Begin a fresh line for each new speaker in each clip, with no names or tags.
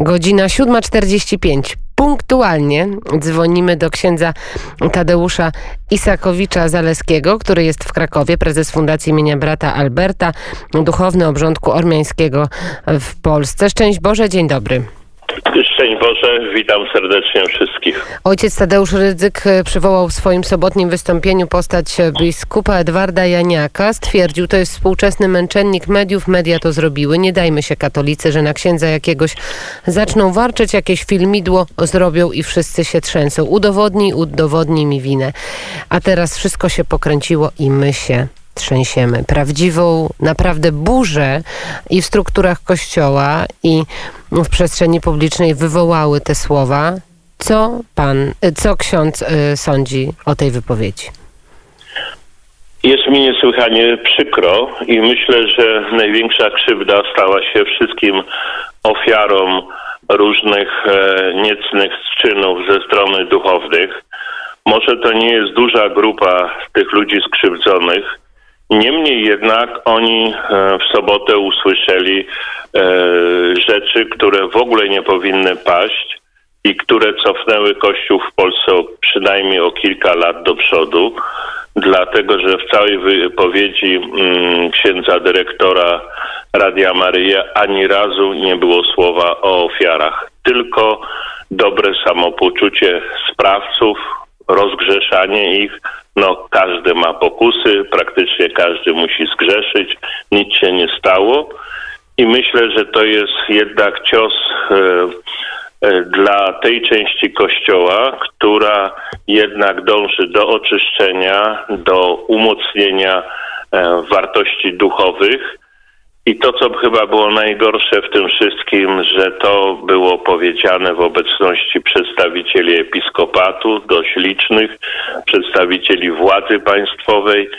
Godzina 7.45. Punktualnie dzwonimy do księdza Tadeusza Isakowicza Zaleskiego, który jest w Krakowie, prezes Fundacji imienia brata Alberta, duchowny obrządku ormiańskiego w Polsce. Szczęść Boże, dzień dobry.
Szczęść Boże, witam serdecznie wszystkich.
Ojciec Tadeusz Rydzyk przywołał w swoim sobotnim wystąpieniu postać biskupa Edwarda Janiaka. Stwierdził, to jest współczesny męczennik mediów, media to zrobiły. Nie dajmy się katolicy, że na księdza jakiegoś zaczną warczeć, jakieś filmidło zrobią i wszyscy się trzęsą. Udowodnij, udowodnij mi winę. A teraz wszystko się pokręciło i my się trzęsiemy. Prawdziwą, naprawdę burzę i w strukturach kościoła, i w przestrzeni publicznej wywołały te słowa. Co pan, co ksiądz y, sądzi o tej wypowiedzi?
Jest mi niesłychanie przykro i myślę, że największa krzywda stała się wszystkim ofiarom różnych e, niecnych czynów ze strony duchownych. Może to nie jest duża grupa tych ludzi skrzywdzonych, Niemniej jednak oni e, w sobotę usłyszeli e, rzeczy, które w ogóle nie powinny paść i które cofnęły Kościół w Polsce przynajmniej o kilka lat do przodu, dlatego że w całej wypowiedzi mm, księdza dyrektora Radia Maryja ani razu nie było słowa o ofiarach, tylko dobre samopoczucie sprawców, rozgrzeszanie ich, no każdy ma pokusy, praktycznie każdy musi zgrzeszyć, nic się nie stało. I myślę, że to jest jednak cios e, e, dla tej części kościoła, która jednak dąży do oczyszczenia, do umocnienia e, wartości duchowych i to, co chyba było najgorsze w tym wszystkim, że to było powiedziane w obecności przedstawicieli episkopatu, dość licznych, przedstawicieli władzy państwowej.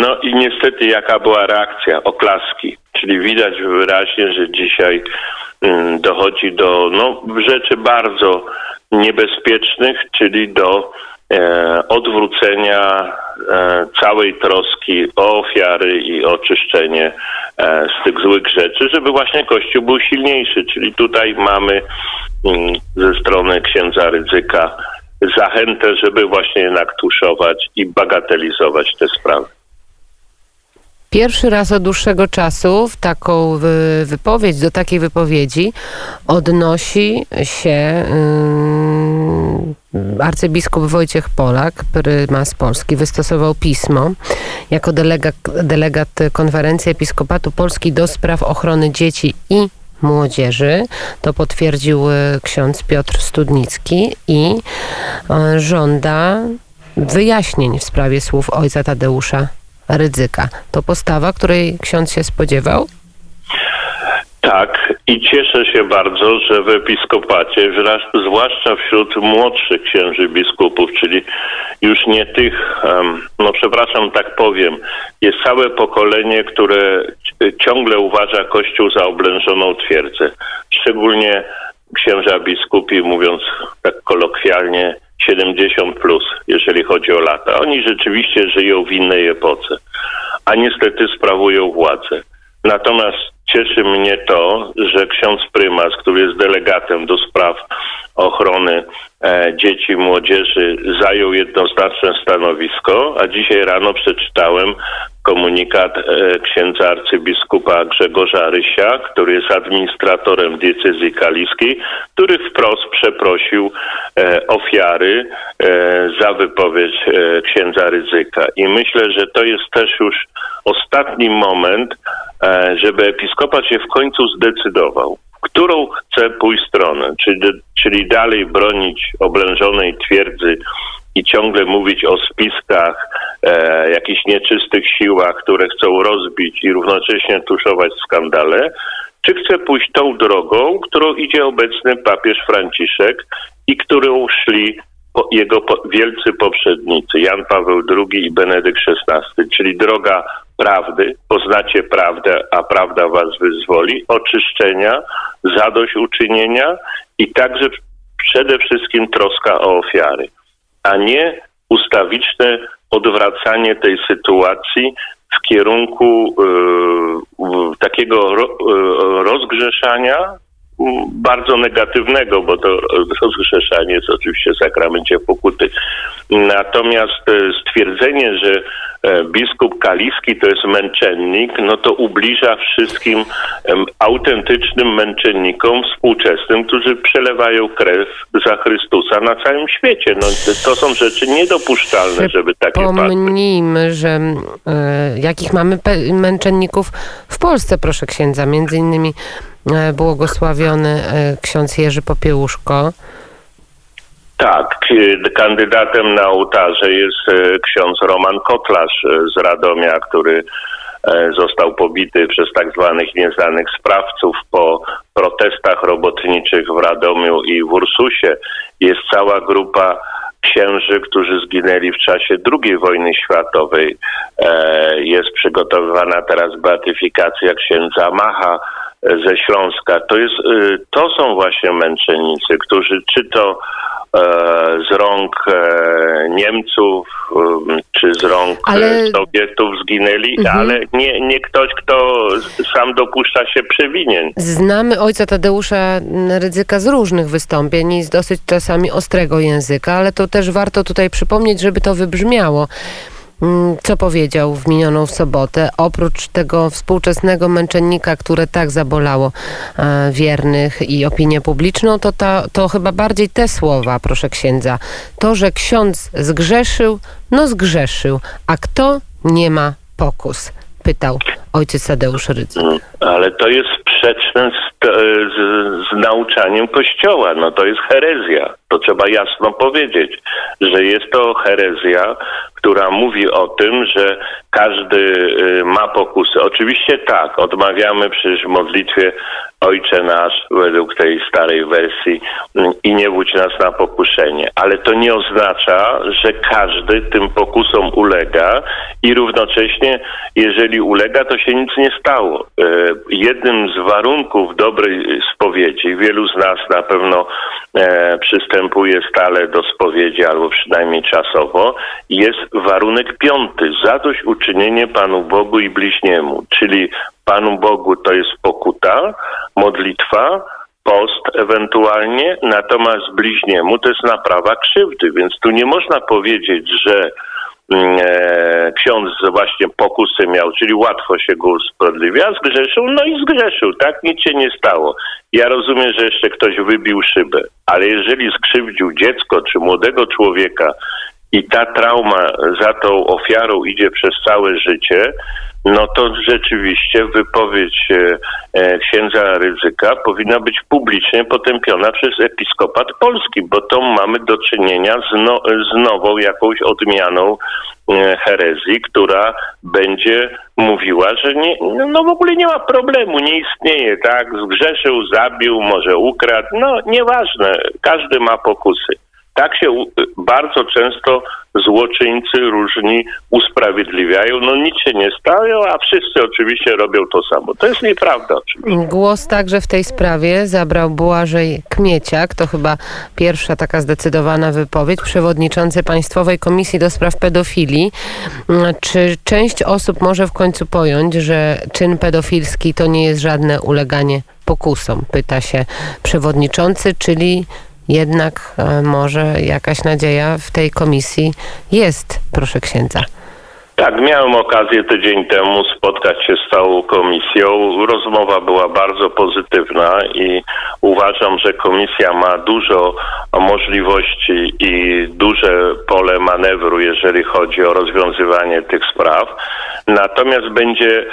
No i niestety jaka była reakcja? Oklaski. Czyli widać wyraźnie, że dzisiaj dochodzi do no, rzeczy bardzo niebezpiecznych, czyli do odwrócenia e, całej troski o ofiary i oczyszczenie e, z tych złych rzeczy, żeby właśnie Kościół był silniejszy. Czyli tutaj mamy mm, ze strony księdza ryzyka zachętę, żeby właśnie jednak tuszować i bagatelizować te sprawy.
Pierwszy raz od dłuższego czasu w taką wypowiedź, do takiej wypowiedzi odnosi się yy, arcybiskup Wojciech Polak, prymas Polski, wystosował pismo jako delegat, delegat Konferencji Episkopatu Polski do spraw ochrony dzieci i młodzieży. To potwierdził y, ksiądz Piotr Studnicki i y, żąda wyjaśnień w sprawie słów ojca Tadeusza ryzyka. To postawa, której ksiądz się spodziewał?
Tak, i cieszę się bardzo, że w episkopacie, zwłaszcza wśród młodszych księży biskupów, czyli już nie tych, no przepraszam, tak powiem, jest całe pokolenie, które ciągle uważa Kościół za oblężoną twierdzę. Szczególnie księża biskupi, mówiąc tak kolokwialnie, 70 plus, jeżeli chodzi o lata. Oni rzeczywiście żyją w innej epoce, a niestety sprawują władzę. Natomiast cieszy mnie to, że ksiądz prymas, który jest delegatem do spraw ochrony e, dzieci i młodzieży, zajął jednoznaczne stanowisko, a dzisiaj rano przeczytałem komunikat e, księdza arcybiskupa Grzegorza Rysia, który jest administratorem diecezji kaliskiej, który wprost przeprosił e, ofiary za wypowiedź księdza Ryzyka. I myślę, że to jest też już ostatni moment, żeby episkopat się w końcu zdecydował którą chce pójść stronę, czyli, czyli dalej bronić oblężonej twierdzy i ciągle mówić o spiskach, e, jakichś nieczystych siłach, które chcą rozbić i równocześnie tuszować skandale, czy chce pójść tą drogą, którą idzie obecny papież Franciszek i którą szli jego wielcy poprzednicy, Jan Paweł II i Benedykt XVI, czyli droga prawdy, poznacie prawdę, a prawda was wyzwoli, oczyszczenia, zadośćuczynienia i także przede wszystkim troska o ofiary a nie ustawiczne odwracanie tej sytuacji w kierunku y, takiego ro, y, rozgrzeszania bardzo negatywnego, bo to rozgrzeszanie jest oczywiście w sakramencie pokuty. Natomiast e, stwierdzenie, że e, biskup kaliski to jest męczennik, no to ubliża wszystkim autentycznym męczennikom współczesnym, którzy przelewają krew za Chrystusa na całym świecie. No, to są rzeczy niedopuszczalne, żeby takie.
Pomnijmy, że e, jakich mamy męczenników w Polsce, proszę księdza. Między innymi błogosławiony ksiądz Jerzy Popiełuszko.
Tak, kandydatem na ołtarze jest e, ksiądz Roman Kotlarz e, z Radomia, który e, został pobity przez tak zwanych nieznanych sprawców po protestach robotniczych w Radomiu i w Ursusie. Jest cała grupa księży, którzy zginęli w czasie II wojny światowej. Jest przygotowywana teraz beatyfikacja księdza Macha ze Śląska. To, jest, to są właśnie męczennicy, którzy czy to z rąk e, Niemców, e, czy z rąk
Ale-.
Sowietów zginęli,
Mhm.
ale nie, nie ktoś, kto sam dopuszcza się przewinień.
Znamy ojca Tadeusza Rydzyka z różnych wystąpień i z dosyć czasami ostrego języka, ale to też warto tutaj przypomnieć, żeby to wybrzmiało. Mm, Co powiedział w minioną sobotę, oprócz tego współczesnego męczennika, które tak zabolało e, wiernych i opinię publiczną, to, to chyba bardziej te słowa, proszę księdza. To, że ksiądz zgrzeszył, no zgrzeszył, a kto nie ma pokus? Pytał ojciec Tadeusz Rydzyk.
Mm, Ale to jest sprzeczne z, z, z nauczaniem Kościoła. No to jest herezja. To trzeba jasno powiedzieć, że jest to herezja, która mówi o tym, że każdy y, ma pokusy. Oczywiście tak, odmawiamy przecież w modlitwie Ojcze nasz według tej starej wersji i nie wódź nas na pokuszenie. Ale to nie oznacza, że każdy tym pokusom ulega i równocześnie, jeżeli ulega, to się nic nie stało. E, Jednym z warunków dobrej spowiedzi, wielu z nas na pewno e, przystępuje stale do spowiedzi albo przynajmniej czasowo, jest warunek piąty, zadośćuczynienie Panu Bogu i bliźniemu, czyli Panu Bogu to jest pokuta, modlitwa, post ewentualnie, natomiast bliźniemu to jest naprawa krzywdy, więc tu nie można powiedzieć, że ksiądz właśnie pokusy miał, czyli łatwo się go usprawiedliwia, zgrzeszył, no i zgrzeszył, tak? Nic się nie stało. Ja rozumiem, że jeszcze ktoś wybił szybę, ale jeżeli skrzywdził dziecko czy młodego człowieka i ta trauma za tą ofiarą idzie przez całe życie, no to rzeczywiście wypowiedź e, e, księdza Ryzyka powinna być publicznie potępiona przez episkopat polski, bo to mamy do czynienia z, no, z nową jakąś odmianą e, herezji, która będzie mówiła, że nie, no w ogóle nie ma problemu, nie istnieje, tak? Zgrzeszył, zabił, może ukradł, no nieważne, każdy ma pokusy. Tak się bardzo często złoczyńcy różni usprawiedliwiają. No nic się nie stało, a wszyscy oczywiście robią to samo. To jest nieprawda oczywiście.
Głos także w tej sprawie zabrał Błażej Kmieciak, to chyba pierwsza taka zdecydowana wypowiedź, przewodniczący Państwowej Komisji do Spraw Pedofilii. Czy część osób może w końcu pojąć, że czyn pedofilski to nie jest żadne uleganie pokusom? Pyta się przewodniczący, czyli jednak e, może jakaś nadzieja w tej komisji jest, proszę księdza.
Tak, miałem okazję tydzień temu spotkać się z całą komisją. Rozmowa była bardzo pozytywna i uważam, że komisja ma dużo możliwości i duże pole manewru, jeżeli chodzi o rozwiązywanie tych spraw. Natomiast będzie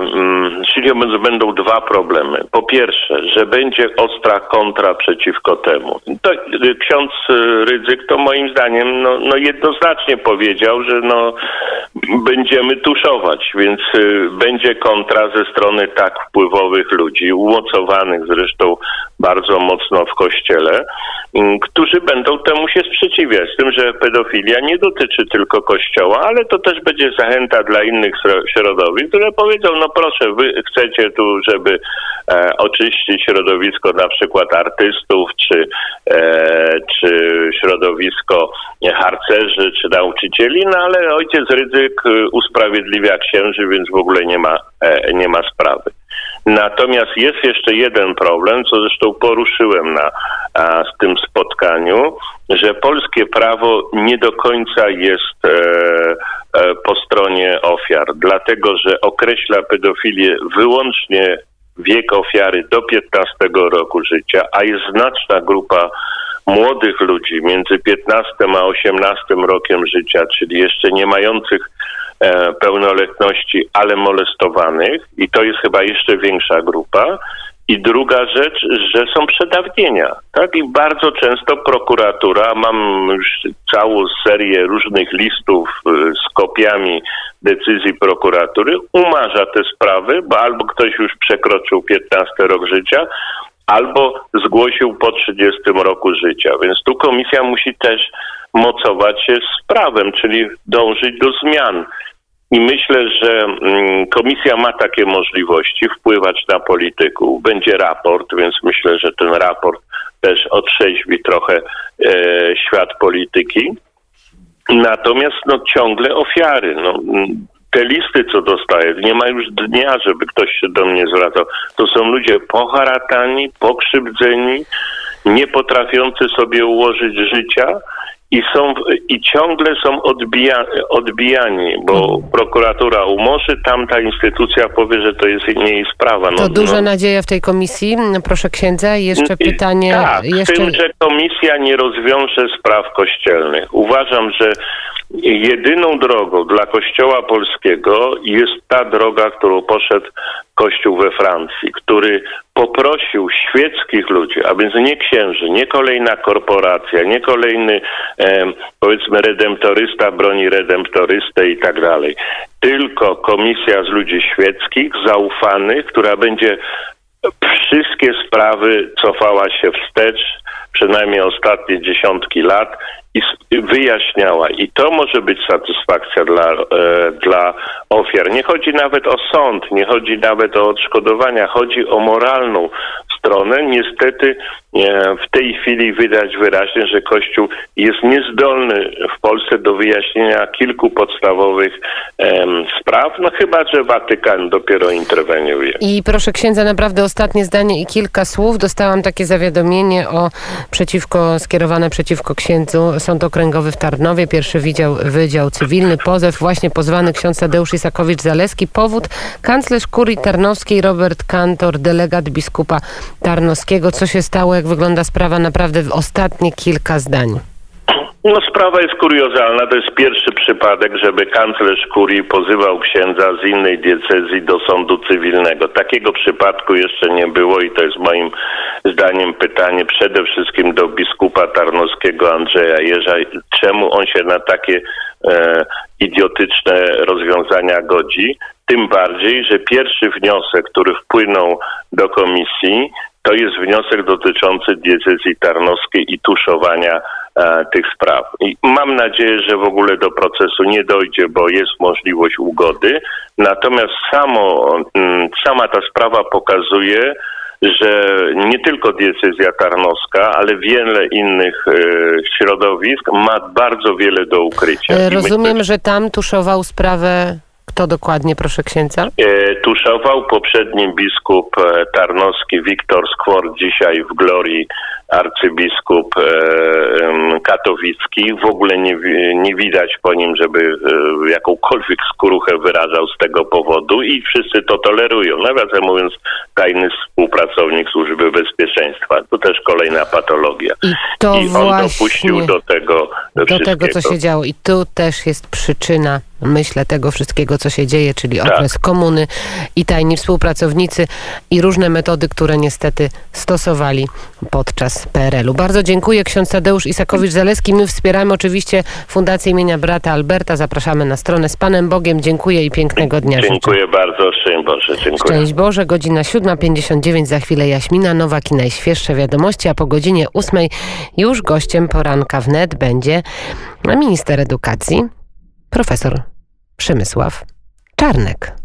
Mm, czyli będą dwa problemy. Po pierwsze, że będzie ostra kontra przeciwko temu. To, y, ksiądz y, Rydzyk to moim zdaniem no, no jednoznacznie powiedział, że no, będziemy tuszować, więc y, będzie kontra ze strony tak wpływowych ludzi, umocowanych zresztą bardzo mocno w kościele, mm, którzy będą temu się sprzeciwiać. Z tym, że pedofilia nie dotyczy tylko kościoła, ale to też będzie zachęta dla innych śro- środowisk, które powiedzą, no proszę, wy chcecie tu, żeby e, oczyścić środowisko na przykład artystów, czy, e, czy środowisko harcerzy, czy nauczycieli, no ale ojciec Rydzyk e, usprawiedliwia księży, więc w ogóle nie ma, e, nie ma sprawy. Natomiast jest jeszcze jeden problem, co zresztą poruszyłem na a, tym spotkaniu, że polskie prawo nie do końca jest e, ofiar, dlatego że określa pedofilię wyłącznie wiek ofiary do 15 roku życia, a jest znaczna grupa młodych ludzi między 15 a 18 rokiem życia, czyli jeszcze nie mających e, pełnoletności, ale molestowanych, i to jest chyba jeszcze większa grupa. I druga rzecz, że są przedawnienia, tak? I bardzo często prokuratura, mam już całą serię różnych listów y, z kopiami decyzji prokuratury, umarza te sprawy, bo albo ktoś już przekroczył 15 rok życia, albo zgłosił po 30 roku życia. Więc tu komisja musi też mocować się z prawem, czyli dążyć do zmian. I myślę, że mm, komisja ma takie możliwości wpływać na polityków. Będzie raport, więc myślę, że ten raport też otrzeźwi trochę e, świat polityki. Natomiast no, ciągle ofiary. No, mm, te listy, co dostaję, nie ma już dnia, żeby ktoś się do mnie zwracał. To są ludzie poharatani, pokrzywdzeni, nie potrafiący sobie ułożyć życia i są i ciągle są odbija, odbijani, bo prokuratura umorzy, tamta instytucja powie, że to jest nie jej sprawa. No,
To duża
no.
nadzieja w tej komisji. Proszę księdza, jeszcze pytanie.
Tak,
jeszcze...
tym, że komisja nie rozwiąże spraw kościelnych. Uważam, że jedyną drogą dla Kościoła polskiego jest ta droga, którą poszedł Kościół we Francji, który poprosił świeckich ludzi, a więc nie księży, nie kolejna korporacja, nie kolejny em, powiedzmy redemptorysta broni redemptorystę i tak dalej, tylko komisja z ludzi świeckich, zaufanych, która będzie wszystkie sprawy cofała się wstecz, przynajmniej ostatnie dziesiątki lat i wyjaśniała. I to może być satysfakcja dla, e, dla ofiar. Nie chodzi nawet o sąd, nie chodzi nawet o odszkodowania, chodzi o moralną stronę. Niestety e, w tej chwili widać wyraźnie, że Kościół jest niezdolny w Polsce do wyjaśnienia kilku podstawowych spraw, no chyba, że Watykan dopiero interweniuje.
I proszę księdza, naprawdę ostatnie zdanie i kilka słów. Dostałam takie zawiadomienie o przeciwko, skierowane przeciwko księdzu Sąd Okręgowy w Tarnowie, pierwszy wydział, wydział cywilny, pozew właśnie pozwany ksiądz Tadeusz Isakowicz-Zaleski. Powód kanclerz kurii tarnowskiej Robert Kantor, delegat biskupa tarnowskiego. Co się stało, jak wygląda sprawa? Naprawdę w ostatnie kilka zdań.
No sprawa jest kuriozalna. To jest pierwszy przypadek, żeby kanclerz kurii pozywał księdza z innej diecezji do sądu cywilnego. Takiego przypadku jeszcze nie było i to jest moim zdaniem pytanie przede wszystkim do biskupa tarnowskiego Andrzeja Jerza. Czemu on się na takie e, idiotyczne rozwiązania godzi? Tym bardziej, że pierwszy wniosek, który wpłynął do komisji, to jest wniosek dotyczący diecezji tarnowskiej i tuszowania e, tych spraw. I mam nadzieję, że w ogóle do procesu nie dojdzie, bo jest możliwość ugody. Natomiast samo, mm, sama ta sprawa pokazuje, że nie tylko diecezja tarnowska, ale wiele innych e, środowisk ma bardzo wiele do ukrycia.
E, Rozumiem, że tam tuszował sprawę kto dokładnie, proszę księdza?
E, tuszował poprzedni biskup e, tarnowski Wiktor Skwor, dzisiaj w glorii arcybiskup e, katowicki. W ogóle nie, nie widać po nim, żeby jakąkolwiek skruchę wyrażał z tego powodu i wszyscy to tolerują. Nawiasem mówiąc, tajny współpracownik Służby Bezpieczeństwa. To też kolejna patologia.
I to
I on dopuścił do tego
do tego, co się działo. I tu też jest przyczyna, myślę, tego wszystkiego, co się dzieje, czyli
Tak.
okres komuny i tajni współpracownicy i różne metody, które niestety stosowali podczas PRL-u. Bardzo dziękuję. Ksiądz Tadeusz Isakowicz-Zaleski. My wspieramy oczywiście Fundację imienia brata Alberta. Zapraszamy na stronę. Z Panem Bogiem dziękuję i pięknego dnia życzę.
Dziękuję bardzo. Szczęść Boże. Dziękuję.
Szczęść Boże, godzina 7.59, za chwilę Jaśmina Nowak i najświeższe wiadomości, a po godzinie 8 już gościem poranka wnet będzie minister edukacji, profesor Przemysław Czarnek.